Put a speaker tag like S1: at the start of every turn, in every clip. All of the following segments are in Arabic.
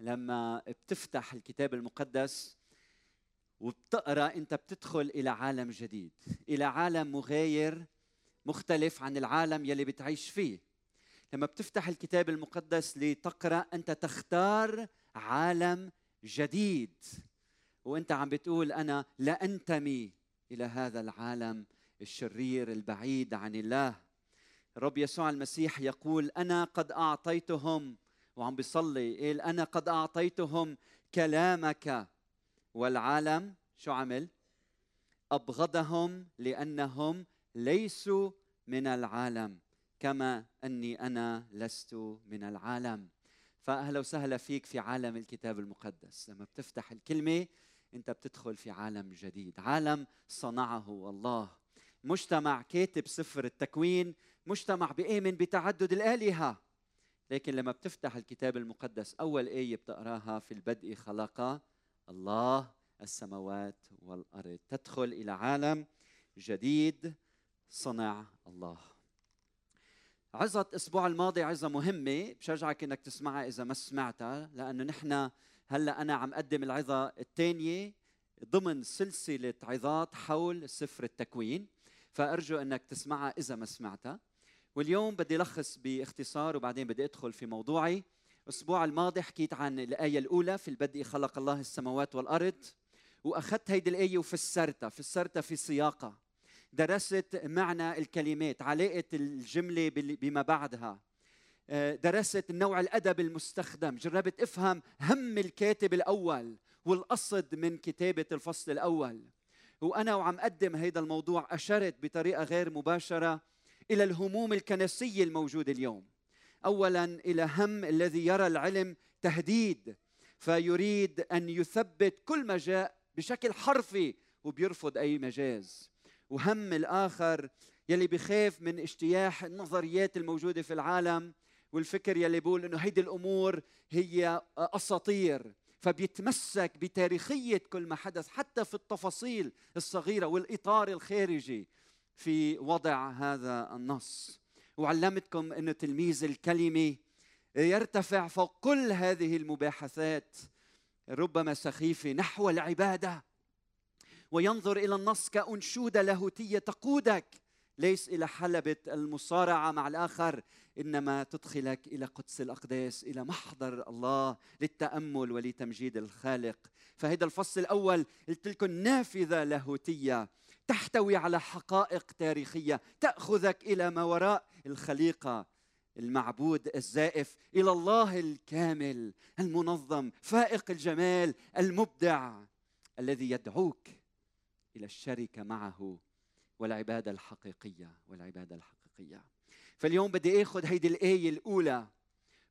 S1: لما بتفتح الكتاب المقدس وبتقرأ أنت بتدخل إلى عالم جديد إلى عالم مغاير مختلف عن العالم يلي بتعيش فيه. لما بتفتح الكتاب المقدس لتقرأ أنت تختار عالم جديد. وأنت عم بتقول أنا لا انتمي إلى هذا العالم الشرير البعيد عن الله. الرب يسوع المسيح يقول أنا قد أعطيتهم. وعم بيصلي قال أنا قد أعطيتهم كلامك. والعالم شو عمل؟ أبغضهم لأنهم ليسوا من العالم كما أني أنا لست من العالم. فأهلا وسهلا فيك في عالم الكتاب المقدس. لما بتفتح الكلمة أنت بتدخل في عالم جديد عالم صنعه الله. مجتمع كاتب سفر التكوين مجتمع بيؤمن بتعدد الآلهة. لكن لما بتفتح الكتاب المقدس أول آية بتقراها في البدء خلق الله السماوات والأرض. تدخل إلى عالم جديد صنع الله. عظة الأسبوع الماضي عظة مهمة بشجعك إنك تسمعها إذا ما سمعتها لأنه نحن هلأ أنا عم أقدم العظة الثانية ضمن سلسلة عظات حول سفر التكوين. فأرجو أنك تسمعها إذا ما سمعتها. واليوم بدي لخص باختصار وبعدين بدي أدخل في موضوعي. الأسبوع الماضي حكيت عن الآية الأولى في البدء خلق الله السماوات والأرض وأخذت هيدي الآية وفسرتها فسرتها في سياقها. درست معنى الكلمات علاقة الجملة بما بعدها. آه، درست النوع الأدب المستخدم. جربت أفهم هم الكاتب الأول والقصد من كتابة الفصل الأول. وأنا وعم أقدم هذا الموضوع أشرت بطريقة غير مباشرة إلى الهموم الكنسية الموجودة اليوم. أولا إلى هم الذي يرى العلم تهديد فيريد أن يثبت كل ما جاء بشكل حرفي وبيرفض أي مجاز. وهم الآخر يلي بخاف من اجتياح النظريات الموجودة في العالم والفكر يلي بيقول إنه هيدي الأمور هي أساطير. فبيتمسك بتاريخية كل ما حدث حتى في التفاصيل الصغيرة والإطار الخارجي في وضع هذا النص. وعلمتكم انه تلميذ الكلمة يرتفع فوق كل هذه المباحثات. ربما سخيفه نحو العبادة. وينظر إلى النص كأنشودة لاهوتية تقودك. ليس إلى حلبة المصارعة مع الآخر إنما تدخلك إلى قدس الأقداس إلى محضر الله للتأمل ولتمجيد الخالق. فهذا الفصل الأول قلت لكم نافذه لاهوتية تحتوي على حقائق تاريخية تأخذك إلى ما وراء الخليقة المعبود الزائف إلى الله الكامل المنظم فائق الجمال المبدع الذي يدعوك إلى الشركة معه. والعبادة الحقيقية والعبادة الحقيقية. فاليوم بدي آخذ هيدي الآية الأولى.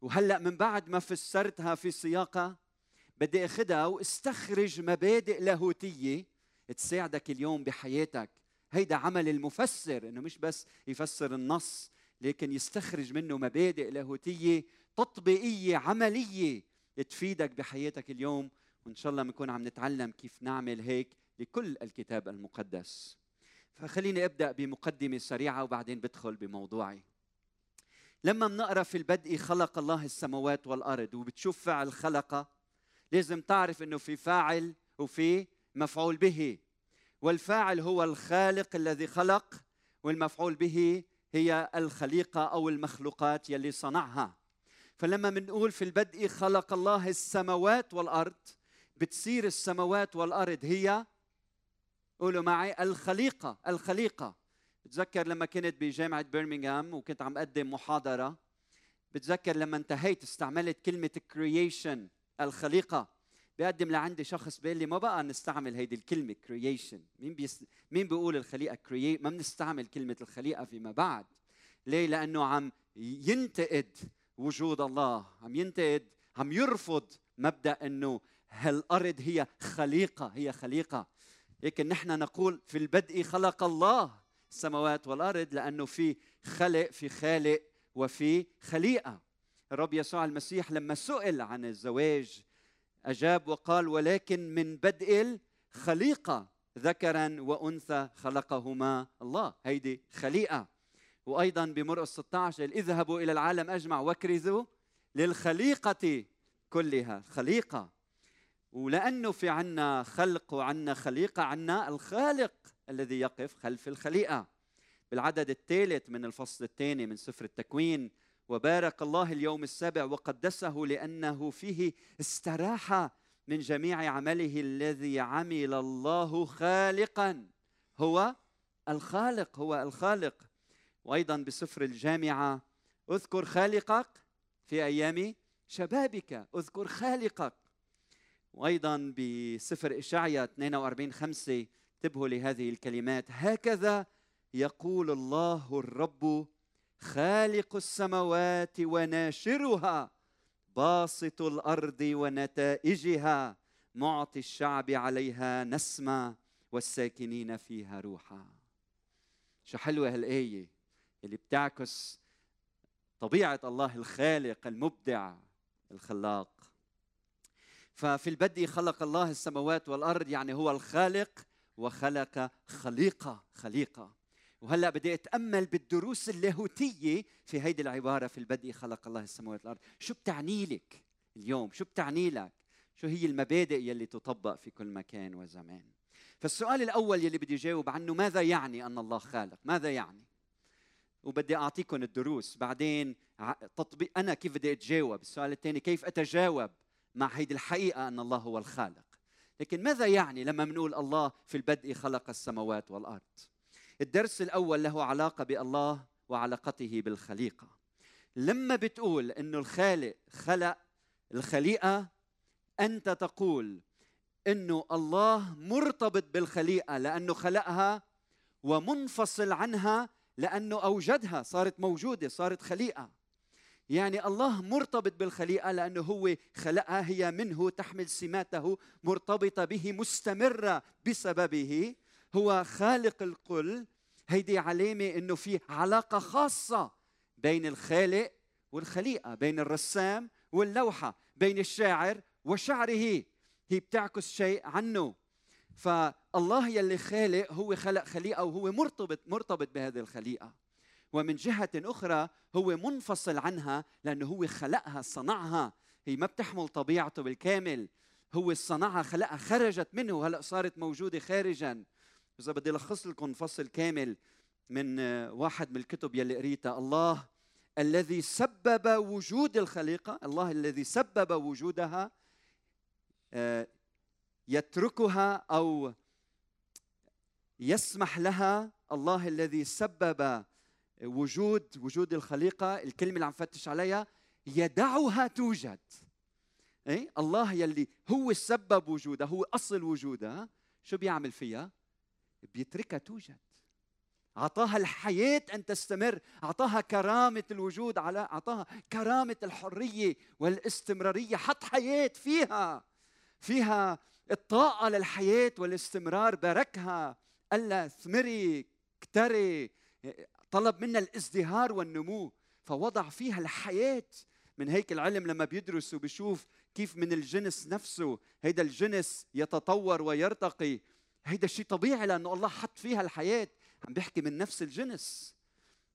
S1: وهلأ من بعد ما فسرتها في سياقها بدي آخذها واستخرج مبادئ لاهوتية تساعدك اليوم بحياتك. هيدا عمل المفسر إنه مش بس يفسر النص لكن يستخرج منه مبادئ لاهوتية تطبيقية عملية تفيدك بحياتك اليوم. وإن شاء الله بنكون عم نتعلم كيف نعمل هيك لكل الكتاب المقدس. فخليني أبدأ بمقدمة سريعة وبعدين بدخل بموضوعي. لما بنقرأ في البدء خلق الله السماوات والأرض وبتشوف فعل خلق لازم تعرف إنه في فاعل وفي مفعول به. والفاعل هو الخالق الذي خلق والمفعول به هي الخليقة أو المخلوقات يلي صنعها. فلما بنقول في البدء خلق الله السماوات والأرض بتصير السماوات والأرض هي قولوا معي الخليقة الخليقة. بتذكر لما كنت بجامعة برمنغهام وكنت عم أقدم محاضرة بتذكر لما انتهيت استعملت كلمة creation الخليقة. بيقدم لعندي شخص بيقول لي ما بقى نستعمل هيدي الكلمة creation مين بيس... مين بيقول الخليقة create ما بنستعمل كلمة الخليقة فيما بعد. ليه؟ لأنه عم ينتقد وجود الله. عم ينتقد عم يرفض مبدأ إنه هالأرض هي خليقة هي خليقة. لكن نحن نقول في البدء خلق الله السماوات والأرض لأنه في خلق في خالق وفي خليقة. الرب يسوع المسيح لما سئل عن الزواج أجاب وقال ولكن من بدء الخليقة ذكرا وأنثى خلقهما الله. هيدي خليقة. وأيضا بمرقس 16 اذهبوا إلى العالم أجمع واكرزوا للخليقة كلها. خليقة. ولأنه في عنا خلق وعنا خليقه عنا الخالق الذي يقف خلف الخليقة. بالعدد الثالث من الفصل الثاني من سفر التكوين وبارك الله اليوم السابع وقدسه لأنه فيه استراح من جميع عمله الذي عمل الله خالقا. هو الخالق هو الخالق. وأيضا بسفر الجامعة أذكر خالقك في أيام شبابك أذكر خالقك وأيضا بسفر اشعيا 42 5 انتبهوا لهذه الكلمات. هكذا يقول الله الرب خالق السماوات وناشرها باسط الأرض ونتائجها معطي الشعب عليها نسمة والساكنين فيها روحا. شو حلوة هالآية اللي بتعكس طبيعة الله الخالق المبدع الخلاق. ففي البدء خلق الله السماوات والأرض يعني هو الخالق وخلق خليقة خليقة. وهلأ بدي اتامل بالدروس اللاهوتية في هيدي العبارة في البدء خلق الله السماوات والأرض. شو بتعني لك اليوم؟ شو بتعني لك؟ شو هي المبادئ يلي تطبق في كل مكان وزمان؟ فالسؤال الأول يلي بدي جاوب عنه ماذا يعني أن الله خالق؟ ماذا يعني؟ وبدي اعطيكم الدروس. بعدين تطبيق أنا كيف بدي أتجاوب؟ السؤال الثاني كيف أتجاوب مع هيدي الحقيقة أن الله هو الخالق. لكن ماذا يعني لما بنقول الله في البدء خلق السماوات والأرض؟ الدرس الأول له علاقة بالله وعلاقته بالخليقة. لما بتقول إنه الخالق خلق الخليقة أنت تقول إنه الله مرتبط بالخليقة لأنه خلقها ومنفصل عنها لأنه أوجدها صارت موجودة صارت خليقة. يعني الله مرتبط بالخليقة لأنه هو خلقها هي منه تحمل سماته مرتبطة به مستمرة بسببه. هو خالق الكل. هيدي علامة إنه في علاقة خاصة بين الخالق والخليقة بين الرسام واللوحة بين الشاعر وشعره. هي بتعكس شيء عنه. فالله يلي خالق هو خلق خليقة وهو مرتبط مرتبط بهذه الخليقة. ومن جهة أخرى هو منفصل عنها لأنه هو خلقها صنعها. هي ما بتحمل طبيعته بالكامل. هو صنعها خلقها خرجت منه هلا صارت موجودة خارجا. إذا بدي ألخص لكم فصل كامل من واحد من الكتب يلي قريتها. الله الذي سبب وجود الخليقة الله الذي سبب وجودها آه، يتركها أو يسمح لها الله الذي سبب وجود وجود الخليقة الكلمة اللي عم فتش عليها يدعها توجد. اي الله يلي هو سبب وجودها هو أصل وجودها شو بيعمل فيها؟ بيتركها توجد. أعطاها الحياة أن تستمر أعطاها كرامة الوجود على أعطاها كرامة الحرية والاستمرارية. حط حياة فيها. فيها الطاقة للحياة والاستمرار. باركها. ألا ثمري اكتري. طلب منا الازدهار والنمو فوضع فيها الحياة. من هيك العلم لما بيدرس وبيشوف كيف من الجنس نفسه هيدا الجنس يتطور ويرتقي. هيدا شيء طبيعي لأنه الله حط فيها الحياة. عم بيحكي من نفس الجنس.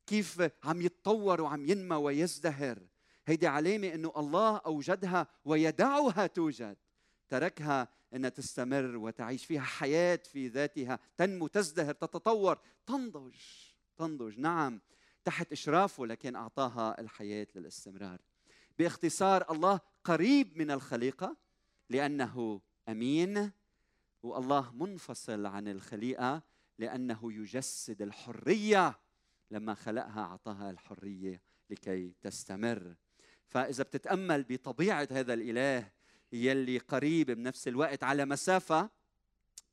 S1: كيف عم يتطور وعم ينمى ويزدهر. هيدي علامة إنه الله أوجدها ويدعها توجد. تركها إنها تستمر وتعيش فيها حياة في ذاتها تنمو تزدهر تتطور تنضج. تنضج. نعم تحت إشرافه لكن أعطاها الحياة للاستمرار. باختصار الله قريب من الخليقة لأنه أمين والله منفصل عن الخليقة لأنه يجسد الحرية. لما خلقها أعطاها الحرية لكي تستمر. فإذا بتتأمل بطبيعة هذا الإله يلي قريب بنفس الوقت على مسافة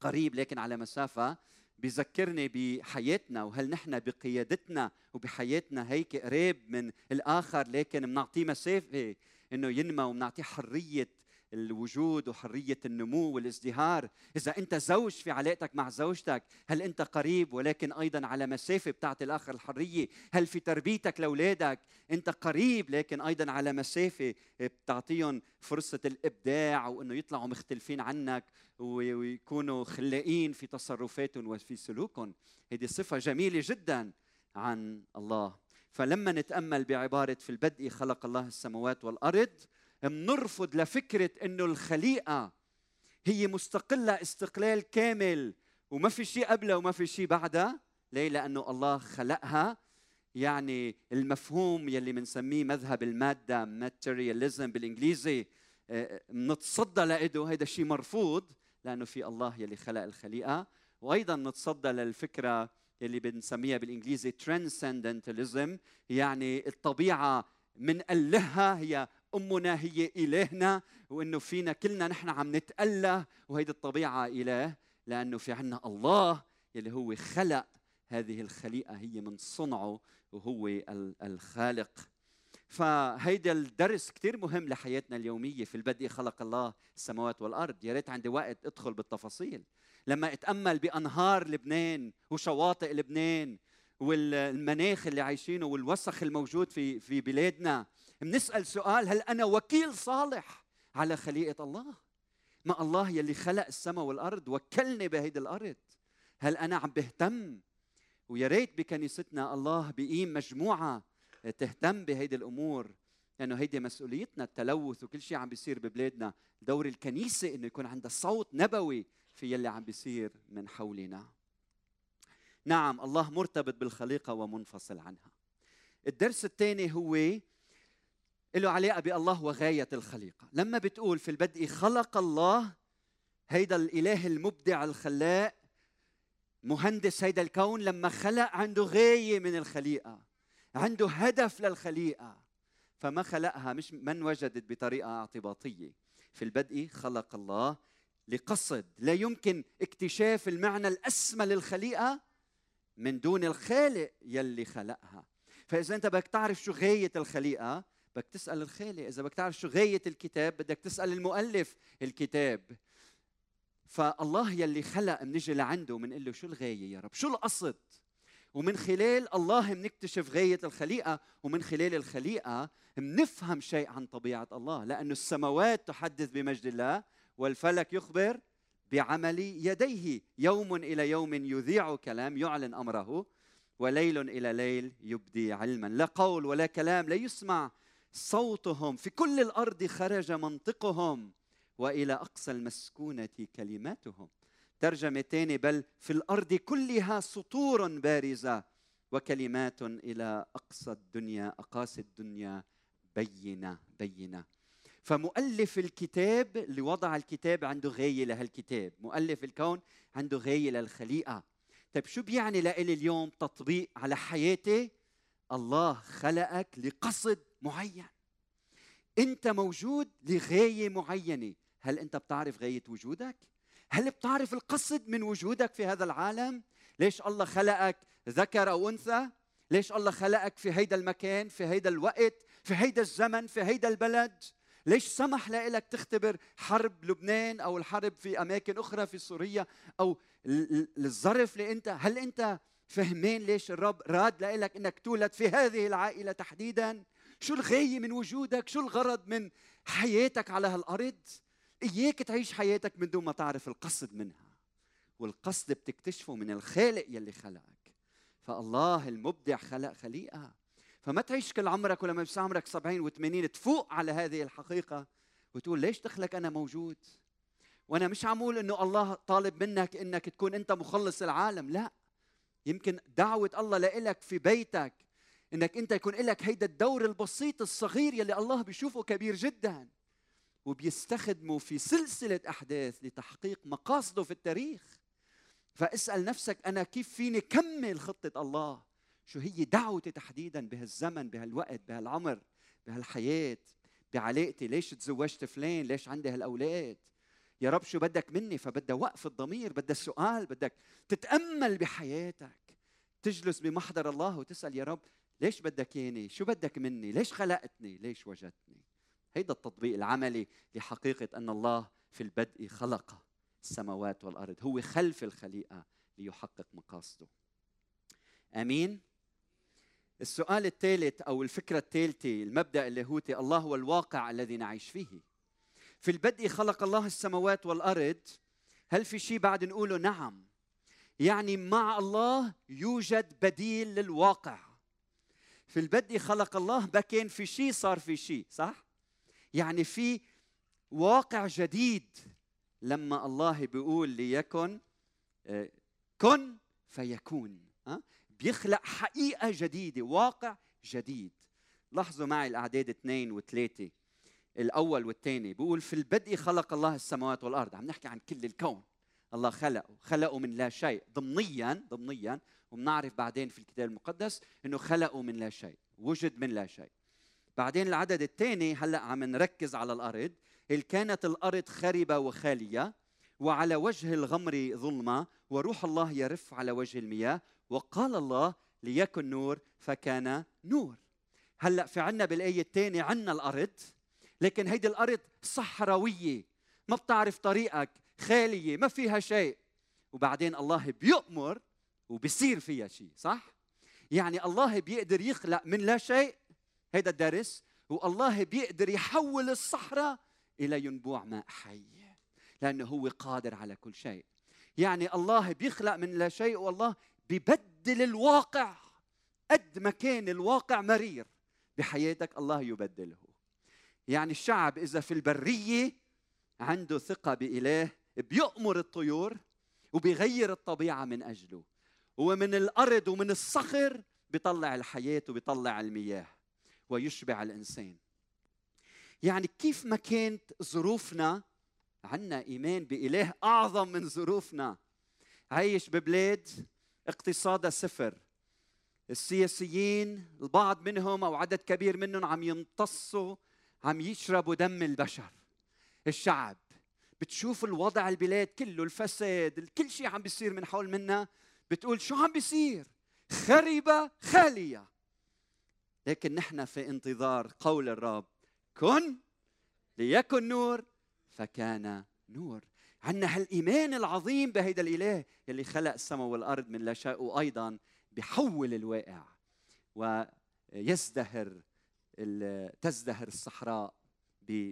S1: قريب لكن على مسافة بذكرني بحياتنا وهل نحن بقيادتنا وبحياتنا هيك قريب من الآخر لكن بنعطيه مسافة إنه ينمى وبنعطيه حرية الوجود وحرية النمو والازدهار. إذا أنت زوج في علاقتك مع زوجتك هل أنت قريب ولكن أيضا على مسافة بتعطي الآخر الحرية؟ هل في تربيتك لأولادك أنت قريب لكن أيضا على مسافة بتعطيهم فرصة الإبداع وإنه يطلعوا مختلفين عنك ويكونوا خلاقين في تصرفاتهم وفي سلوكهم؟ هذه صفة جميلة جدا عن الله. فلما نتأمل بعبارة في البدء خلق الله السماوات والأرض منرفض لفكرة إنه الخليقة هي مستقلة استقلال كامل وما في شيء قبلها وما في شيء بعدها؟ ليه؟ لأنه الله خلقها. يعني المفهوم يلي بنسميه مذهب المادة ماتيرياليزم بالإنجليزي نتصدى له هذا الشيء مرفوض لأنه في الله يلي خلق الخليقة. وأيضا نتصدى للفكرة يلي بنسميها بالإنجليزي ترانسندنتاليزم يعني الطبيعة من ألهها هي أمنا هي إلهنا وإنه فينا كلنا نحن عم نتاله وهيدي الطبيعة إله لأنه في عنا الله يلي هو خلق هذه الخليقة هي من صنعه وهو الخالق. فهيدا الدرس كثير مهم لحياتنا اليومية في البدء خلق الله السماوات والأرض. يا ريت عندي وقت أدخل بالتفاصيل. لما أتأمل بأنهار لبنان وشواطئ لبنان والمناخ اللي عايشينه والوسخ الموجود في في بلادنا بنسأل سؤال هل أنا وكيل صالح على خليقة الله؟ ما الله يلي خلق السماء والأرض وكلني بهيدي الأرض. هل أنا عم بهتم؟ ويا ريت بكنيستنا الله بيقيم مجموعة تهتم بهيدي الأمور لأنه هيدي مسؤوليتنا التلوث وكل شيء عم بيصير ببلادنا. دور الكنيسة إنه يكون عندها صوت نبوي في يلي عم بيصير من حولنا. نعم الله مرتبط بالخليقة ومنفصل عنها. الدرس الثاني هو له علاقه بألله وغاية الخليقة. لما بتقول في البدء خلق الله هيدا الإله المبدع الخلاق مهندس هيدا الكون لما خلق عنده غاية من الخليقة عنده هدف للخليقة. فما خلقها مش من وجدت بطريقة اعتباطية. في البدء خلق الله لقصد لا يمكن اكتشاف المعنى الأسمى للخليقة من دون الخالق يلي خلقها. فإذا أنت بدك تعرف شو غاية الخليقة بدك تسأل الخالق إذا بدك تعرف شو غاية الكتاب بدك تسأل المؤلف الكتاب. فالله يلي خلق بنجي لعنده بنقول له شو الغاية يا رب؟ شو القصد؟ ومن خلال الله بنكتشف غاية الخليقة ومن خلال الخليقة بنفهم شيء عن طبيعة الله. لأن السماوات تحدث بمجد الله والفلك يخبر بعمل يديه. يوم إلى يوم يذيع كلام يعلن أمره وليل إلى ليل يبدي علما. لا قول ولا كلام لا يسمع صوتهم في كل الأرض خرج منطقهم وإلى أقصى المسكونة كلماتهم. ترجمة ثانية بل في الأرض كلها سطور بارزة وكلمات إلى أقصى الدنيا أقاصي الدنيا بينة بينة. فمؤلف الكتاب اللي وضع الكتاب عنده غاية لهالكتاب مؤلف الكون عنده غاية للخليقة طيب شو بيعني لإلي اليوم تطبيق على حياتي؟ الله خلقك لقصد معين. انت موجود لغاية معينة. هل انت بتعرف غاية وجودك؟ هل بتعرف القصد من وجودك في هذا العالم؟ ليش الله خلقك ذكر أو أنثى؟ ليش الله خلقك في هيدا المكان في هيدا الوقت في هيدا الزمن في هيدا البلد؟ ليش سمح لك تختبر حرب لبنان أو الحرب في أماكن أخرى في سوريا أو الظرف اللي انت هل أنت فهمين ليش الرب راد لك إنك تولد في هذه العائلة تحديدا؟ شو الغاية من وجودك؟ شو الغرض من حياتك على هالأرض؟ إياك تعيش حياتك من دون ما تعرف القصد منها. والقصد بتكتشفه من الخالق يلي خلقك. فالله المبدع خلق خليقة. فما تعيش كل عمرك ولما يصير عمرك 70 و80 تفوق على هذه الحقيقة وتقول ليش دخلك أنا موجود؟ وأنا مش عم أقول إنه الله طالب منك إنك تكون أنت مخلص العالم لا. يمكن دعوة الله لإلك في بيتك إنك أنت يكون لك هيدا الدور البسيط الصغير يلي الله بيشوفه كبير جدا وبيستخدمه في سلسلة أحداث لتحقيق مقاصده في التاريخ. فاسأل نفسك أنا كيف فيني كمل خطة الله؟ شو هي دعوتي تحديدا بهالزمن بهالوقت بهالعمر بهالحياة؟ بعلاقتي ليش تزوجت فلان؟ ليش عندي هالأولاد؟ يا رب شو بدك مني؟ فبدها وقف الضمير بدها السؤال بدك تتأمل بحياتك. تجلس بمحضر الله وتسأل يا رب ليش بدك ياني شو بدك مني؟ ليش خلقتني؟ ليش وجدتني؟ هيدا التطبيق العملي لحقيقة أن الله في البدء خلق السماوات والأرض. هو خلف الخليقة ليحقق مقاصده. آمين؟ السؤال الثالث أو الفكرة الثالثة المبدأ اللاهوتي الله هو الواقع الذي نعيش فيه. في البدء خلق الله السماوات والأرض. هل في شيء بعد نقوله؟ نعم. يعني مع الله يوجد بديل للواقع. في البدء خلق الله كان في شيء صار في شيء صح؟ يعني في واقع جديد لما الله بيقول ليكن آه، كن فيكون بيخلق حقيقة جديدة واقع جديد. لاحظوا معي الأعداد اثنين وثلاثة الأول والثاني. بيقول في البدء خلق الله السماوات والأرض. عم نحكي عن كل الكون. الله خلقه خلقه من لا شيء. ضمنيا ضمنيا وبنعرف بعدين في الكتاب المقدس إنه خلقه من لا شيء وجد من لا شيء. بعدين العدد الثاني هلأ عم نركز على الأرض. هل كانت الأرض خربة وخالية وعلى وجه الغمر ظلمة وروح الله يرف على وجه المياه وقال الله ليكن نور فكان نور. هلأ في عنا بالآية الثانية عنا الأرض لكن هيدي الأرض صحراوية. ما بتعرف طريقك. خالية ما فيها شيء. وبعدين الله بيؤمر وبصير فيها شيء صح؟ يعني الله بيقدر يخلق من لا شيء هيدا الدرس. والله بيقدر يحول الصحراء إلى ينبوع ماء حي لأنه هو قادر على كل شيء. يعني الله بيخلق من لا شيء والله ببدل الواقع قد ما كان الواقع مرير. بحياتك الله يبدله. يعني الشعب إذا في البرية عنده ثقة بإله بيأمر الطيور وبيغير الطبيعة من أجله. ومن الأرض ومن الصخر بيطلع الحياة وبيطلع المياه ويشبع الإنسان. يعني كيف ما كانت ظروفنا عندنا إيمان بإله أعظم من ظروفنا. عايش ببلاد اقتصادها صفر. السياسيين البعض منهم أو عدد كبير منهم عم يمتصوا عم يشربوا دم البشر الشعب. بتشوف الوضع البلاد كله الفساد كل شيء عم بيصير من حول منا بتقول شو عم بيصير؟ خربة خالية. لكن نحن في انتظار قول الرب كن ليكن نور فكان نور. عندنا هالإيمان العظيم بهيدا الإله يلي خلق السماء والأرض من لا شيء وأيضا بحول الواقع ويزدهر تزدهر الصحراء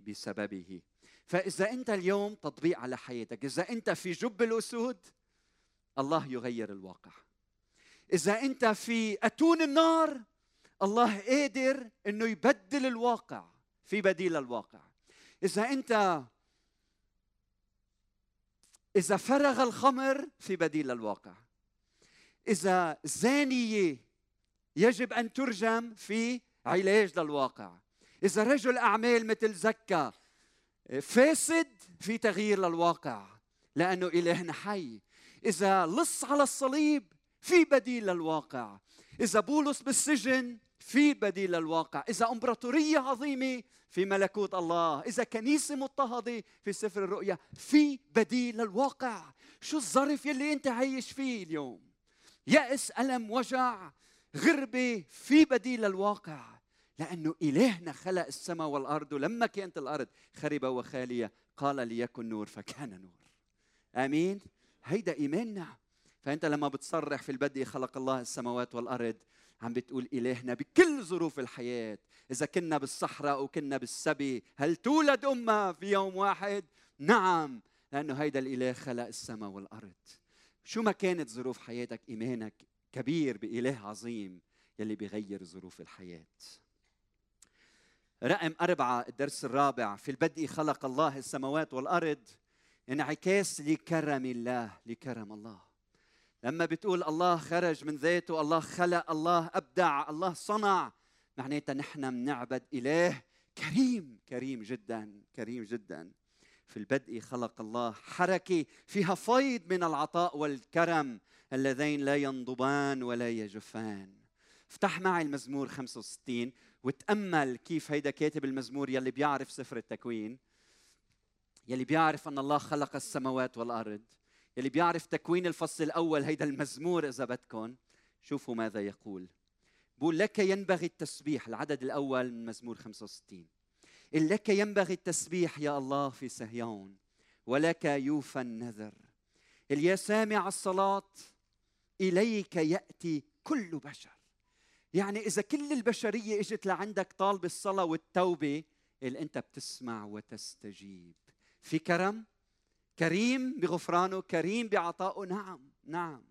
S1: بسببه. فإذا أنت اليوم تطبيق على حياتك إذا أنت في جب الأسود الله يغير الواقع. إذا أنت في أتون النار الله قادر إنه يبدل الواقع في بديل الواقع. إذا أنت إذا فرغ الخمر في بديل الواقع. إذا زانية يجب أن ترجم في علاج للواقع. إذا رجل أعمال مثل زكا فاسد في تغيير للواقع لأنه إلهنا حي. إذا لص على الصليب في بديل للواقع. إذا بولس بالسجن في بديل للواقع. إذا إمبراطورية عظيمة في ملكوت الله. إذا كنيسة مضطهدة في سفر الرؤيا. في بديل للواقع. شو الظرف يلي أنت عايش فيه اليوم؟ يأس ألم وجع غربة في بديل للواقع. لأنه إلهنا خلق السماء والأرض ولما كانت الأرض خربة وخالية قال ليكن نور فكان نور. آمين؟ هيدا إيماننا. فأنت لما بتصرح في البدء خلق الله السماوات والأرض عم بتقول إلهنا بكل ظروف الحياة. إذا كنا بالصحراء وكنا بالسبي هل تولد أمة في يوم واحد؟ نعم لأنه هيدا الإله خلق السماء والأرض. شو ما كانت ظروف حياتك إيمانك كبير بإله عظيم يلي بيغير ظروف الحياة. رقم أربعة الدرس الرابع في البدء خلق الله السماوات والأرض انعكاس لكرم الله لكرم الله. لما بتقول الله خرج من ذاته الله خلق الله أبدع الله صنع معناتها نحن بنعبد إله كريم كريم جدا كريم جدا. في البدء خلق الله حركة فيها فيض من العطاء والكرم اللذين لا ينضبان ولا يجفان. افتح معي المزمور 65 وتأمل كيف هيدا كاتب المزمور يلي بيعرف سفر التكوين يلي بيعرف أن الله خلق السماوات والأرض يلي بيعرف تكوين الفصل الأول هيدا المزمور إذا بدكم شوفوا ماذا يقول. بقول لك ينبغي التسبيح العدد الأول من مزمور 65 لك ينبغي التسبيح يا الله في سهيون ولك يوفى النذر. يا سامع الصلاة إليك يأتي كل بشر. يعني إذا كل البشرية إجت لعندك طالب الصلاة والتوبة اللي أنت بتسمع وتستجيب. في كرم؟ كريم بغفرانه كريم بعطائه. نعم نعم.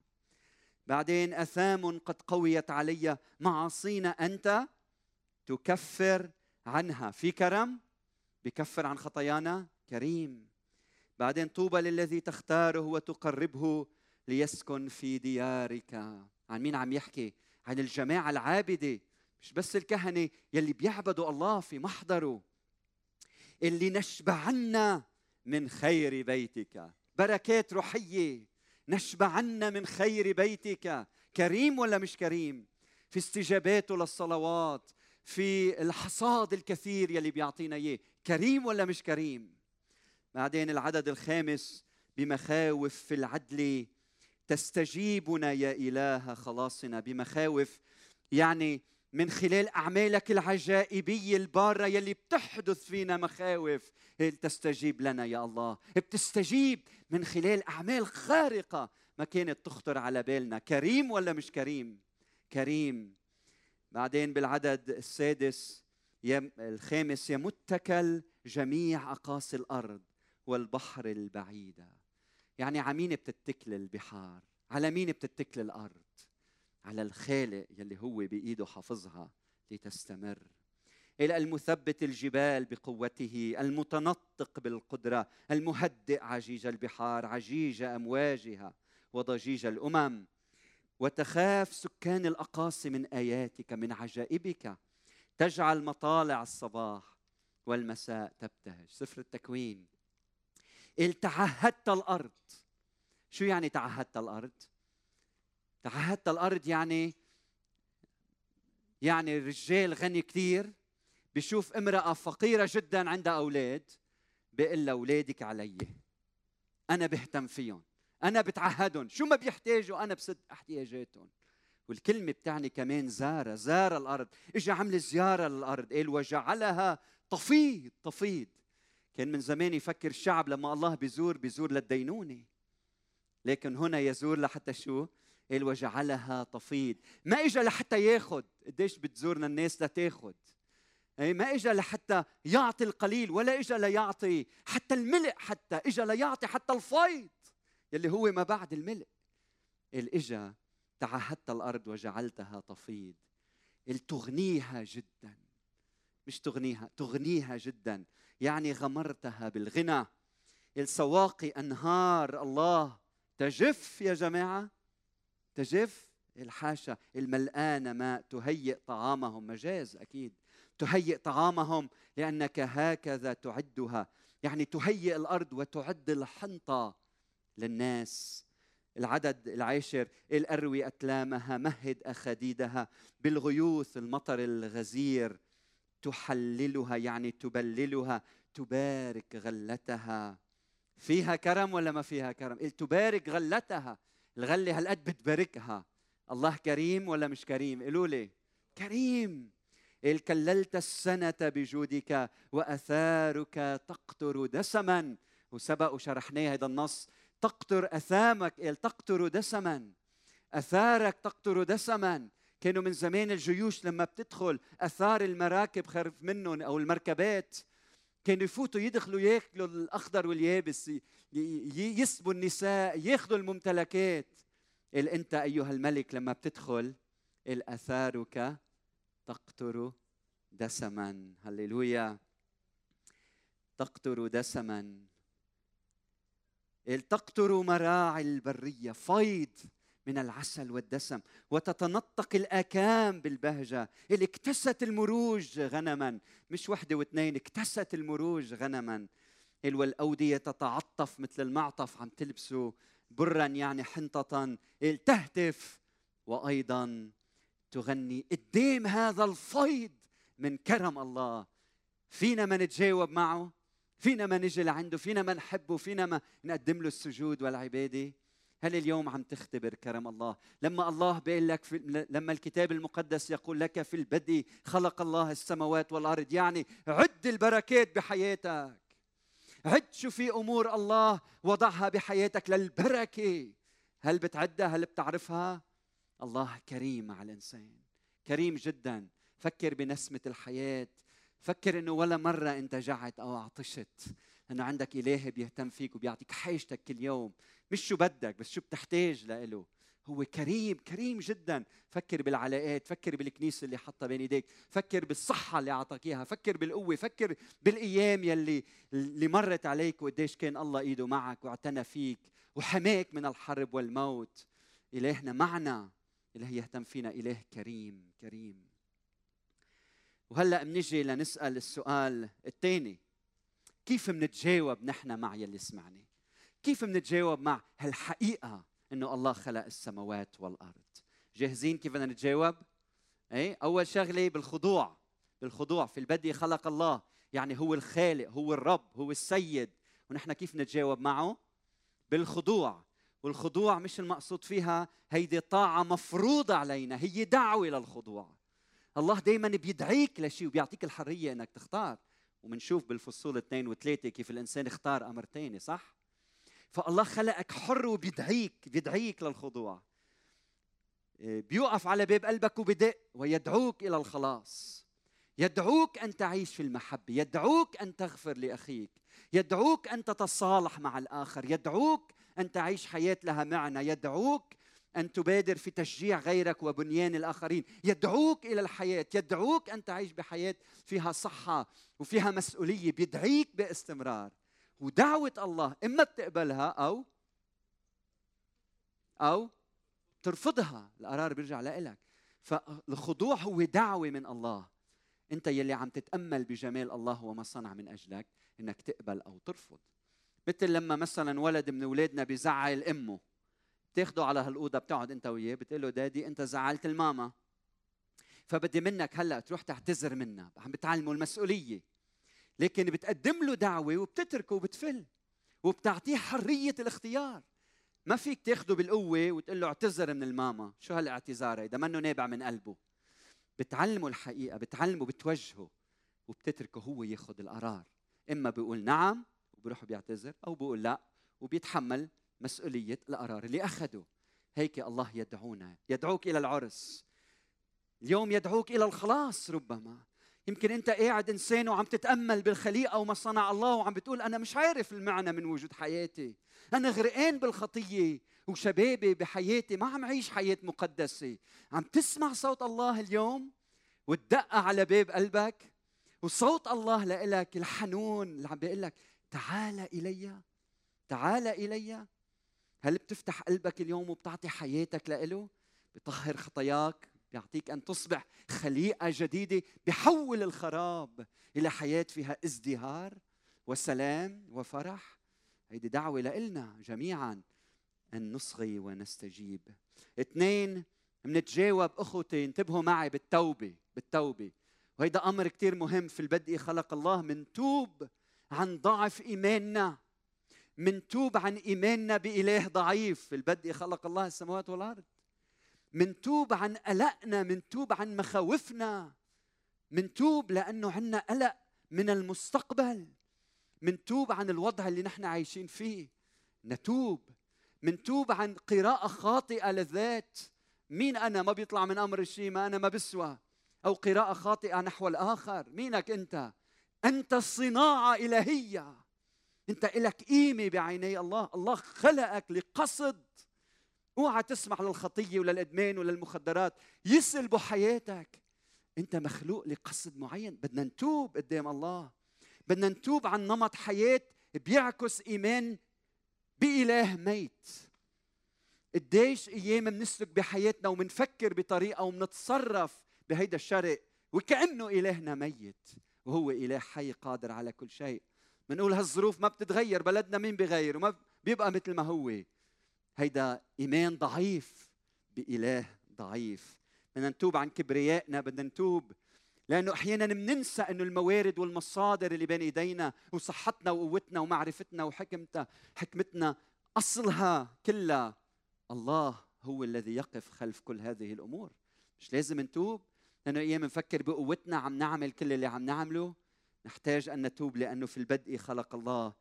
S1: بعدين أثام قد قويت علي معاصينا أنت تكفر عنها. في كرم؟ بكفر عن خطايانا؟ كريم. بعدين طوبى للذي تختاره وتقربه ليسكن في ديارك. عن مين عم يحكي؟ عن الجماعة العابدة مش بس الكهنة يلي بيعبدوا الله في محضره. اللي نشبعنا من خير بيتك. بركات روحية. نشبعنا من خير بيتك. كريم ولا مش كريم؟ في استجاباته للصلوات في الحصاد الكثير يلي بيعطينا إياه. كريم ولا مش كريم؟ بعدين العدد الخامس بمخاوف في العدل تستجيبنا يا إله خلاصنا بمخاوف. يعني من خلال أعمالك العجائبيه البارة يلي بتحدث فينا مخاوف. تستجيب لنا يا الله. بتستجيب من خلال أعمال خارقة. ما كانت تخطر على بالنا. كريم ولا مش كريم؟ كريم. بعدين بالعدد السادس الخامس يمتكل جميع أقاصي الأرض والبحر البعيده يعني على مين بتتكل البحار على مين بتتكل الأرض على الخالق يلي هو بإيده حافظها لتستمر. إلى المثبت الجبال بقوته المتنطق بالقدرة المهدئ عجيج البحار عجيج أمواجها وضجيج الأمم. وتخاف سكان الاقاصي من آياتك من عجائبك. تجعل مطالع الصباح والمساء تبتهج. سفر التكوين. التعهدت الأرض. شو يعني تعهدت الأرض؟ تعهدت الأرض يعني يعني رجال غني كثير. بشوف امرأة فقيرة جدا عندها أولاد بيقول لها أولادك علي. أنا بهتم فيهم. أنا بتعهدهم. شو ما بيحتاجوا أنا بسد احتياجاتهم. والكلمة بتعني كمان زار زار الأرض. إجا عمل زيارة للأرض. قال وجعلها تفيض تفيض. كان من زمان يفكر الشعب لما الله بيزور بيزور للدينونة. لكن هنا يزور لحتى شو؟ قال وجعلها تفيض. ما اجى لحتى ياخذ قديش بتزورنا الناس لتاخذ أي ما اجى لحتى يعطي القليل ولا اجى ليعطي حتى الملء حتى اجى ليعطي حتى الفيض يلي هو ما بعد الملء. اجى تعهدت الأرض وجعلتها تفيض. تغنيها جدا. مش تغنيها تغنيها جدا. يعني غمرتها بالغنى. السواقي أنهار. الله تجف يا جماعة تجف الحاشا الملآنة ماء تهيئ طعامهم. مجاز أكيد. تهيئ طعامهم لأنك هكذا تعدها. يعني تهيئ الأرض وتعد الحنطة للناس. العدد العاشر الأروي أتلامها مهد أخديدها بالغيوث المطر الغزير. تحللها يعني تبللها تبارك غلتها. فيها كرم ولا ما فيها كرم؟ تبارك غلتها. الغله هالقد بتباركها؟ الله كريم ولا مش كريم؟ قولوا لي. كريم. كللت السنة بجودك وأثارك تقطر دسما. وسبق وشرحناه هذا النص. تقطر أثامك تقطر دسما. أثارك تقطر دسما. كانوا من زمان الجيوش لما بتدخل أثار المراكب خرف منهم أو المركبات كانوا يفوتوا يدخلوا ياكلوا الأخضر واليابس يسبوا النساء ياخذوا الممتلكات. أنت أيها الملك لما بتدخل اثارك تقطر دسما. هللويا. تقطر دسما. تقطر مراعي البرية. فيض. من العسل والدسم وتتنطق الآكام بالبهجة. اللي اكتست المروج غنما مش وحدة واثنين اكتست المروج غنما. والأودية تتعطف مثل المعطف عم تلبسه برا يعني حنطة. تهتف وأيضا تغني. قدام هذا الفيض من كرم الله. فينا ما نتجاوب معه؟ فينا ما نجي لعنده؟ فينا ما نحبه؟ فينا ما نقدم له السجود والعبادة؟ هل اليوم عم تختبر كرم الله؟ لما الله بيقول لك في لما الكتاب المقدس يقول لك في البدء خلق الله السماوات والأرض يعني عد البركات بحياتك. عد شو في أمور الله وضعها بحياتك للبركة. هل بتعدها؟ هل بتعرفها؟ الله كريم مع الإنسان. كريم جدا. فكر بنسمة الحياة. فكر إنه ولا مرة انت جعت أو عطشت. انه عندك إله بيهتم فيك وبيعطيك حاجتك كل يوم. مش شو بدك بس شو بتحتاج لإله. هو كريم كريم جدا. فكر بالعلاقات فكر بالكنيسة اللي حطها بين إيديك. فكر بالصحة اللي أعطاك إياها. فكر بالقوة فكر بالأيام يلي اللي مرت عليك وقديش كان الله إيده معك واعتنى فيك وحماك من الحرب والموت. إلهنا معنا. إله يهتم فينا. إله كريم كريم. وهلأ بنجي لنسأل السؤال الثاني. كيف منتجاوب نحن مع يلي سمعني؟ كيف منتجاوب مع هالحقيقة إنه الله خلق السماوات والأرض؟ جاهزين كيف بدنا نتجاوب؟ اي أول شغلة بالخضوع بالخضوع في البدء خلق الله يعني هو الخالق هو الرب هو السيد. ونحن كيف نتجاوب معه؟ بالخضوع. والخضوع مش المقصود فيها هيدي طاعة مفروضة علينا هي دعوة للخضوع. الله دائما بيدعيك لشيء وبيعطيك الحرية إنك تختار. ومنشوف بالفصول اثنين وثلاثة كيف الإنسان اختار أمر ثاني صح؟ فالله خلقك حر وبيدعيك بيدعيك للخضوع إيه، بيوقف على باب قلبك وبدق ويدعوك إلى الخلاص يدعوك أن تعيش في المحبة يدعوك أن تغفر لأخيك يدعوك أن تتصالح مع الآخر يدعوك أن تعيش حياة لها معنى يدعوك أن تبادر في تشجيع غيرك وبنيان الآخرين. يدعوك إلى الحياة يدعوك أن تعيش بحياة فيها صحة وفيها مسؤولية بيدعيك باستمرار. ودعوة الله إما بتقبلها أو أو ترفضها. القرار بيرجع لإلك. فالخضوع هو دعوة من الله. أنت يلي عم تتأمل بجمال الله وما صنع من أجلك إنك تقبل أو ترفض. مثل لما مثلا ولد من أولادنا بيزعل أمه. بتاخده على هالأوضة بتقعد أنت وياه بتقول له دادي أنت زعلت الماما. فبدي منك هلأ تروح تعتذر منها عم بتعلمه المسؤولية. لكن بتقدم له دعوة وبتتركه وبتفل وبتعطيه حرية الاختيار. ما فيك تاخده بالقوة وتقول له اعتذر من الماما. شو هالاعتذار هيدا؟ منه نابع من قلبه. بتعلمه الحقيقة بتعلمه بتوجهه وبتتركه هو ياخذ القرار. إما بيقول نعم وبيروح بيعتذر أو بيقول لا وبيتحمل مسؤولية القرار اللي اخذه هيك الله يدعونا. يدعوك إلى العرس. اليوم يدعوك إلى الخلاص ربما. يمكن أنت قاعد إنسان وعم تتأمل بالخليقة وما صنع الله وعم بتقول أنا مش عارف المعنى من وجود حياتي. أنا غرقان بالخطية وشبابي بحياتي. ما عم عيش حياة مقدسة. عم تسمع صوت الله اليوم وتدق على باب قلبك وصوت الله لإلك الحنون اللي عم بيقول لك تعال إلي تعال إلي. هل بتفتح قلبك اليوم وبتعطي حياتك لإله؟ بطهر خطاياك بيعطيك أن تصبح خليقة جديدة بحول الخراب إلى حياة فيها ازدهار وسلام وفرح. هيدي دعوة لنا جميعا أن نصغي ونستجيب. اثنين منتجاوب أخوتي انتبهوا معي بالتوبة بالتوبة. وهيدا أمر كثير مهم في البدء خلق الله من توب عن ضعف إيماننا. منتوب عن إيماننا بإله ضعيف. في البدء خلق الله السماوات والأرض. منتوب عن قلقنا منتوب عن مخاوفنا. منتوب لأنه عندنا قلق من المستقبل. منتوب عن الوضع اللي نحن عايشين فيه. نتوب. منتوب عن قراءة خاطئة للذات. مين أنا؟ ما بيطلع من أمر الشيء ما أنا ما بسوى. أو قراءة خاطئة نحو الآخر. مينك أنت؟ أنت صناعة إلهية أنت إلك قيمة بعيني. الله الله خلقك لقصد. اوعى تسمح للخطية وللإدمان وللمخدرات. يسلبوا حياتك. أنت مخلوق لقصد معين. بدنا نتوب قدام الله. بدنا نتوب عن نمط حياة بيعكس إيمان بإله ميت. قديش أيام بنسلك بحياتنا ومنفكر بطريقة ومنتصرف بهيدا الشرق. وكأنه إلهنا ميت. وهو إله حي قادر على كل شيء. بنقول هالظروف ما بتتغير بلدنا مين بغير؟ وما بيبقى مثل ما هو. هيدا إيمان ضعيف بإله ضعيف. بدنا نتوب عن كبريائنا بدنا نتوب لأنه أحيانا بننسى أنه الموارد والمصادر اللي بين إيدينا وصحتنا وقوتنا ومعرفتنا وحكمتنا حكمتنا أصلها كلها الله هو الذي يقف خلف كل هذه الأمور. مش لازم نتوب لأنه أيام نفكر بقوتنا عم نعمل كل اللي عم نعمله. نحتاج أن نتوب لأنه في البدء خلق الله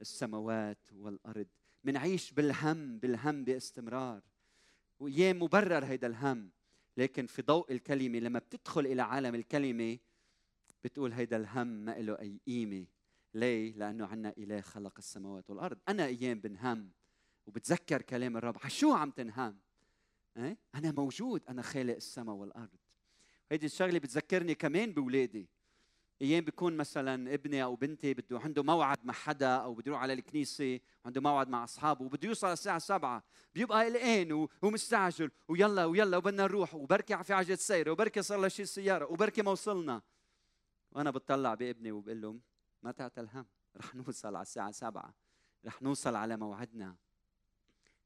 S1: السماوات والأرض. منعيش بالهم بالهم باستمرار. وايام مبرر هيدا الهم لكن في ضوء الكلمة لما بتدخل إلى عالم الكلمة بتقول هيدا الهم ما له أي قيمة. ليه؟ لأنه عنا إله خلق السماوات والأرض. أنا أيام بنهم وبتذكر كلام الرب. شو عم تنهم؟ إيه؟ أنا موجود. أنا خالق السماء والأرض. هيدي الشغلة بتذكرني كمان باولادي أيام بيكون مثلا ابني أو بنتي بده عنده موعد مع حدا أو بده يروح على الكنيسة عنده موعد مع أصحابه وبده يوصل الساعة 7 بيبقى قلقان ومستعجل ويلا ويلا وبدنا نروح وبركي في عجلة سير وبركي صار له شيء سيارة وبركي ما وصلنا وأنا بتطلع بابني وبقول له ما تعتل هم رح نوصل على الساعة 7 رح نوصل على موعدنا.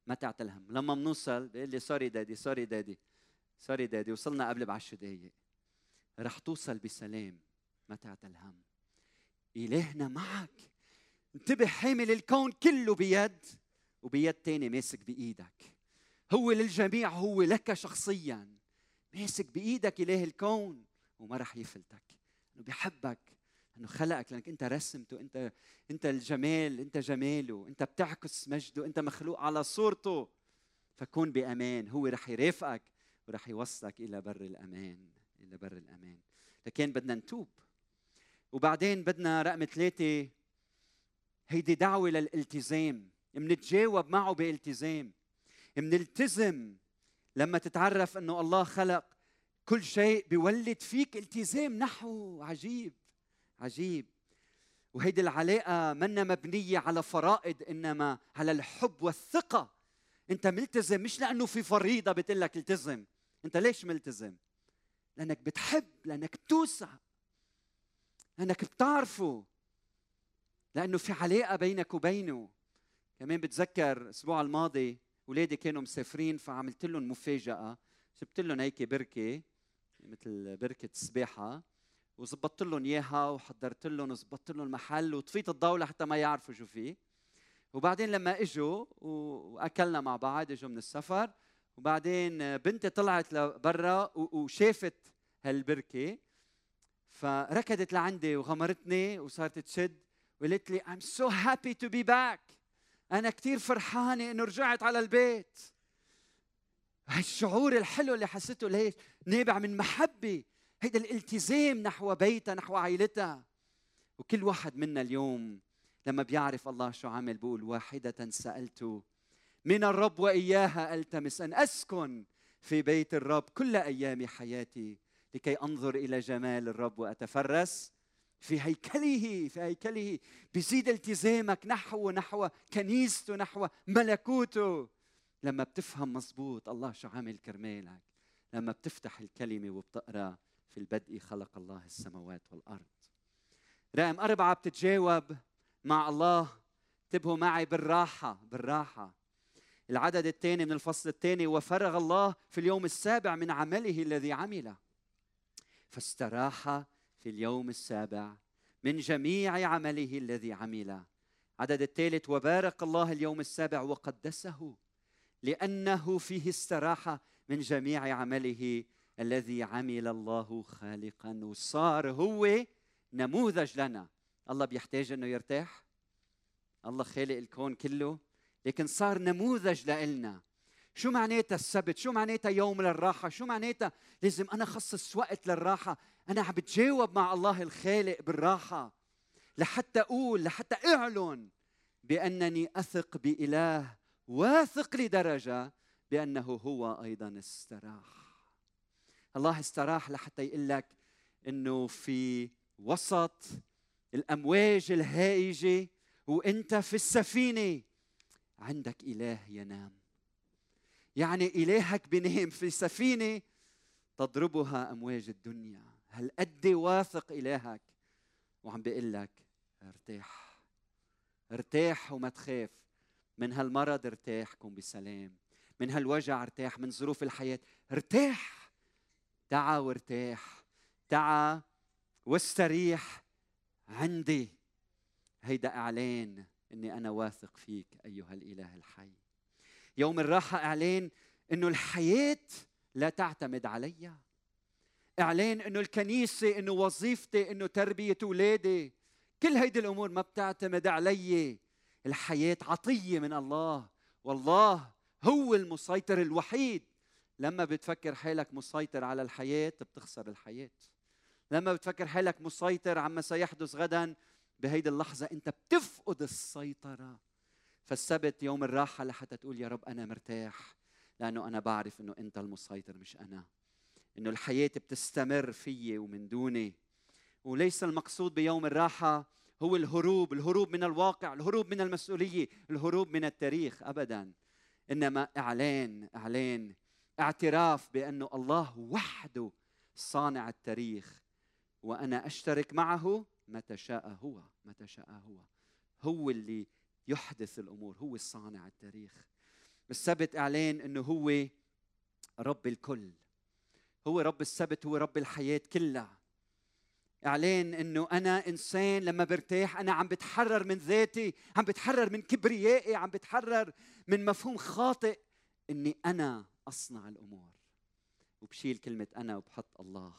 S1: ما تعتل هم لما بنوصل بيقول لي sorry daddy sorry daddy سوري دادي وصلنا قبل بعشر دقايق. رح توصل بسلام. ما تعتل هم إلهنا معك. انتبه حامل الكون كله بيد وبيد تاني ماسك بإيدك. هو للجميع هو لك شخصيا. ماسك بإيدك إله الكون وما رح يفلتك. انه انه خلقك لأنك أنت رسمته أنت أنت الجمال أنت جماله. أنت بتعكس مجده أنت مخلوق على صورته. فكون بأمان. هو رح يرافقك ورح يوصلك إلى بر الأمان إلى بر الأمان. لكن بدنا نتوب. وبعدين بدنا رقم ثلاثة. هيدي دعوة للالتزام. منتجاوب معه بالتزام منلتزم لما تتعرف إنه الله خلق كل شيء بيولد فيك التزام نحو. عجيب. عجيب. وهيدي العلاقة منا مبنية على فرائض إنما على الحب والثقة. أنت ملتزم مش لأنه في فريضة بتقول لك التزم. أنت ليش ملتزم؟ لأنك بتحب لأنك بتوسع لأنك بتعرفه. لأنه في علاقة بينك وبينه. كمان بتذكر الأسبوع الماضي أولادي كانوا مسافرين فعملت لهم مفاجأة. جبت لهم هيك بركة مثل بركة سباحة وظبطت لهم إياها وحضرت لهم وظبطت لهم المحل وطفيت الضوء لحتى ما يعرفوا شو فيه وبعدين لما إجوا وأكلنا مع بعض إجوا من السفر. وبعدين بنتي طلعت لبرا وشافت هالبركة. فركضت لعندي وغمرتني وصارت تشد وقالت لي I'm so happy to be back. أنا كثير فرحانة إنه رجعت على البيت. هالشعور الحلو اللي حسيته ليش؟ نابع من محبة هيدا الالتزام نحو بيتها نحو عائلتها. وكل واحد منا اليوم لما بيعرف الله شو عمل بقول واحدة سألت من الرب وإياها ألتمس أن أسكن في بيت الرب كل أيام حياتي لكي أنظر إلى جمال الرب وأتفرس في هيكله في هيكله. بيزيد التزامك نحو نحو كنيسته نحو ملكوته. لما بتفهم مزبوط الله شو عامل كرمالك. لما بتفتح الكلمة وبتقرأ في البدء خلق الله السماوات والأرض. رقم أربعة بتتجاوب مع الله. انتبهوا معي بالراحة بالراحة. العدد الثاني من الفصل الثاني. وفرغ الله في اليوم السابع من عمله الذي عمله. فاستراح في اليوم السابع من جميع عمله الذي عمل. عدد الثالث وبارك الله اليوم السابع وقدسه لأنه فيه استراح من جميع عمله الذي عمل الله خالقا. وصار هو نموذج لنا. الله بيحتاج إنه يرتاح. الله خالق الكون كله لكن صار نموذج لنا شو معناتها السبت؟ شو معناتها يوم للراحة؟ شو معناتها لازم أنا خصص وقت للراحة؟ أنا عم بتجاوب مع الله الخالق بالراحة. لحتى أقول لحتى أعلن بأنني أثق بإله واثق لدرجة بأنه هو أيضا استراح. الله استراح لحتى يقول لك إنه في وسط الأمواج الهائجة وإنت في السفينة عندك إله ينام. يعني إلهك بنام في سفينة تضربها أمواج الدنيا. هل قد واثق إلهك؟ وعم بيقول لك ارتاح. ارتاح وما تخاف. من هالمرض ارتاح كن بسلام. من هالوجع ارتاح. من ظروف الحياة ارتاح. تعا وارتاح. تعا واستريح. عندي هيدا إعلان إني أنا واثق فيك أيها الإله الحي. يوم الراحة إعلان إنه الحياة لا تعتمد علي إعلان إنه الكنيسة إنه وظيفتي إنه تربية أولادي. كل هيدي الأمور ما بتعتمد علي. الحياة عطية من الله. والله هو المسيطر الوحيد. لما بتفكر حالك مسيطر على الحياة بتخسر الحياة. لما بتفكر حالك مسيطر عما سيحدث غدا بهيدي اللحظة أنت بتفقد السيطرة. فالسبت يوم الراحة لحتى تقول يا رب أنا مرتاح لأنه أنا بعرف إنه أنت المسيطر مش أنا. إنه الحياة بتستمر فيي ومن دوني. وليس المقصود بيوم الراحة هو الهروب الهروب من الواقع الهروب من المسؤولية الهروب من التاريخ ابدا. إنما إعلان إعلان اعتراف بانه الله وحده صانع التاريخ. وأنا أشترك معه متى شاء هو متى شاء هو. هو اللي يحدث الأمور هو الصانع التاريخ. السبت إعلان إنه هو رب الكل. هو رب السبت هو رب الحياة كلها. إعلان إنه أنا إنسان لما برتاح أنا عم بتحرر من ذاتي عم بتحرر من كبريائي عم بتحرر من مفهوم خاطئ إني أنا أصنع الأمور. وبشيل كلمة أنا وبحط الله.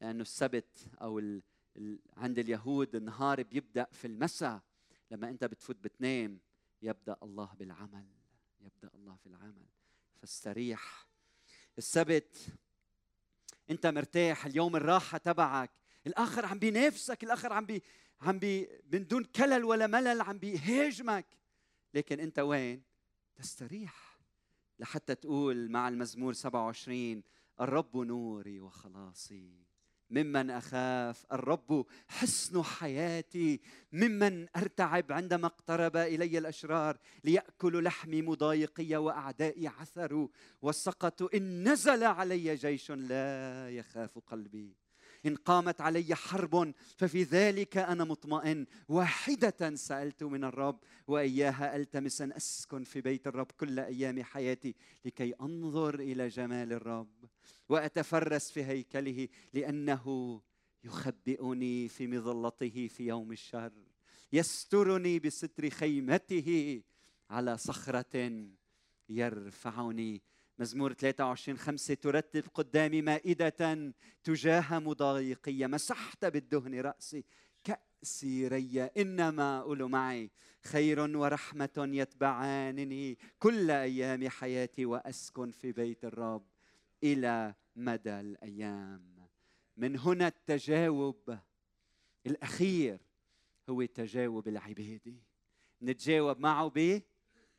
S1: لأنه السبت أو ال... ال... عند اليهود النهار بيبدأ في المساء. لما انت بتفوت بتنام يبدأ الله بالعمل يبدأ الله في العمل. فاستريح. السبت انت مرتاح اليوم الراحة تبعك. الآخر عم بينافسك الآخر عم بي عم بي من دون كلل ولا ملل عم بيهاجمك. لكن انت وين؟ تستريح. لحتى تقول مع المزمور 27 الرب نوري وخلاصي. ممن أخاف الرب حسن حياتي ممن أرتعب عندما اقترب إلي الأشرار لياكلوا لحمي مضايقي وأعدائي عثروا وسقطوا إن نزل علي جيش لا يخاف قلبي. إن قامت علي حرب ففي ذلك أنا مطمئن. واحدة سألت من الرب وإياها ألتمس أن أسكن في بيت الرب كل أيام حياتي لكي أنظر إلى جمال الرب. وأتفرس في هيكله لأنه يخبئني في مظلته في يوم الشر يسترني بستر خيمته على صخرة يرفعني. مزمور 23 خمسة ترتب قدامي مائدة تجاه مضايقية مسحت بالدهن رأسي. كأسي ريا إنما قولوا معي. خير ورحمة يتبعانني كل أيام حياتي وأسكن في بيت الرب. إلى مدى الأيام. من هنا التجاوب الأخير هو تجاوب العبادة. نتجاوب معه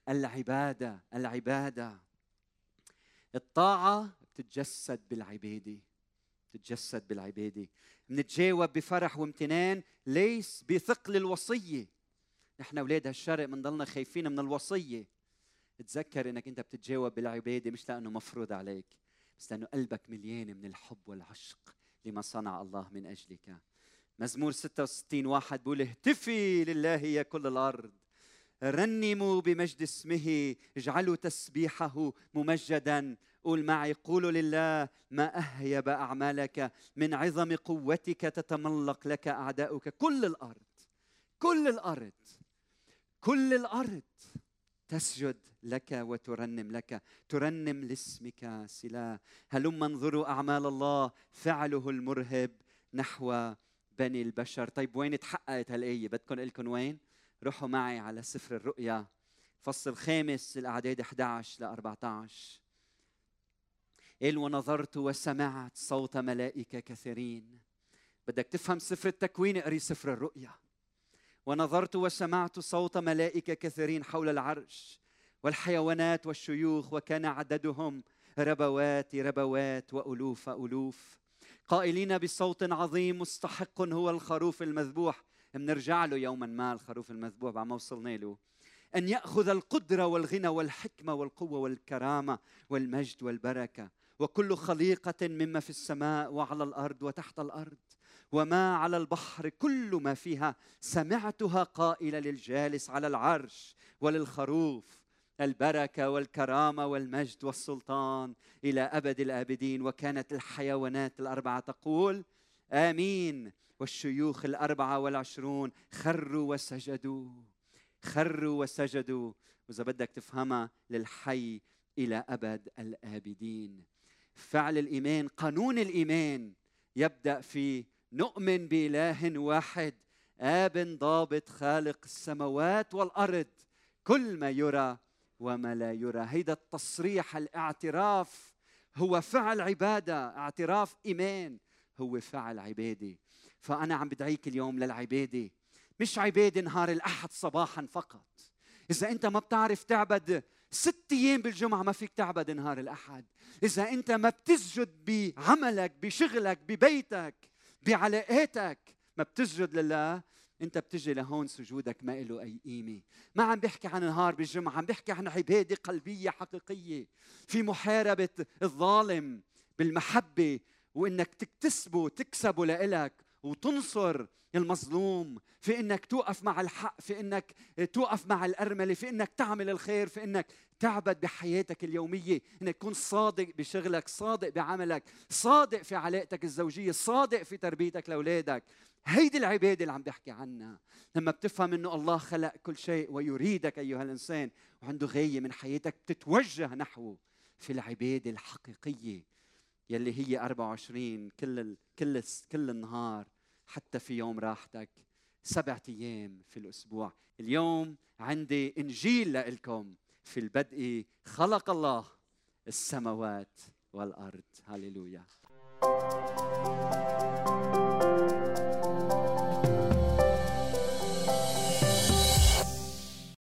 S1: بالعبادة العبادة. الطاعة بتتجسد بالعبادة. بتتجسد بالعبادة. بنتجاوب بفرح وامتنان ليس بثقل الوصية. نحن أولاد هالشرق بنضلنا خايفين من الوصية. تذكر إنك أنت بتتجاوب بالعبادة مش لأنه مفروض عليك. بس لأنه قلبك مليان من الحب والعشق لما صنع الله من أجلك. مزمور 66 واحد بيقول اهتفي لله يا كل الأرض. رنموا بمجد اسمه اجعلوا تسبيحه ممجدا. قول معي قولوا لله ما أهيب أعمالك؟ من عظم قوتك تتملق لك أعداؤك. كل الأرض كل الأرض كل الأرض. تسجد لك وترنم لك. ترنم لاسمك سلا. هلم انظروا أعمال الله. فعله المرهب نحو بني البشر. طيب وين تحققت هالآية؟ بدكم لكم وين؟ روحوا معي على سفر الرؤيا. فصل خامس الأعداد 11 ل 14 قال ونظرت وسمعت صوت ملائكة كثيرين. بدك تفهم سفر التكوين اقري سفر الرؤيا. ونظرت وسمعت صوت ملائكة كثيرين حول العرش والحيوانات والشيوخ وكان عددهم ربوات ربوات وألوف ألوف. قائلين بصوت عظيم مستحق هو الخروف المذبوح. بنرجع له يوما ما الخروف المذبوح بعد ما وصلنا له. أن يأخذ القدرة والغنى والحكمة والقوة والكرامة والمجد والبركة وكل خليقة مما في السماء وعلى الأرض وتحت الأرض. وما على البحر كل ما فيها سمعتها قائلة للجالس على العرش وللخروف. البركة والكرامة والمجد والسلطان إلى أبد الآبدين. وكانت الحيوانات الأربعة تقول آمين. والشيوخ الأربعة والعشرون خروا وسجدوا خروا وسجدوا. وإذا بدك تفهمها للحي إلى أبد الآبدين. فعل الإيمان قانون الإيمان يبدأ في نؤمن بإله واحد آب ضابط خالق السماوات والأرض. كل ما يرى وما لا يرى. هيدا التصريح الاعتراف. هو فعل عبادة اعتراف إيمان. هو فعل عبادة. فأنا عم بدعيك اليوم للعبادة. مش عبادة نهار الأحد صباحا فقط. إذا أنت ما بتعرف تعبد ست أيام بالجمعة ما فيك تعبد نهار الأحد. إذا أنت ما بتسجد بعملك بشغلك ببيتك بعلاقاتك. ما بتسجد لله انت بتجي لهون سجودك ما له أي قيمة. ما عم بحكي عن نهار بالجمعه عم بحكي عن عبادة قلبية حقيقية. في محاربة الظالم بالمحبة وإنك تكتسبه تكسبه لإلك. وتنصر المظلوم في إنك توقف مع الحق في إنك توقف مع الأرملة في إنك تعمل الخير في إنك تعبد بحياتك اليومية إنك تكون صادق بشغلك صادق بعملك صادق في علاقتك الزوجية صادق في تربيتك لأولادك. هيدي العبادة اللي عم بحكي عنها. لما بتفهم إنه الله خلق كل شيء ويريدك أيها الإنسان وعنده غاية من حياتك بتتوجه نحوه في العبادة الحقيقية يلي هي 24 كل كل كل النهار. حتى في يوم راحتك. سبعة أيام في الأسبوع. اليوم عندي إنجيل لإلكم. في البدء خلق الله السماوات والأرض. هللويا.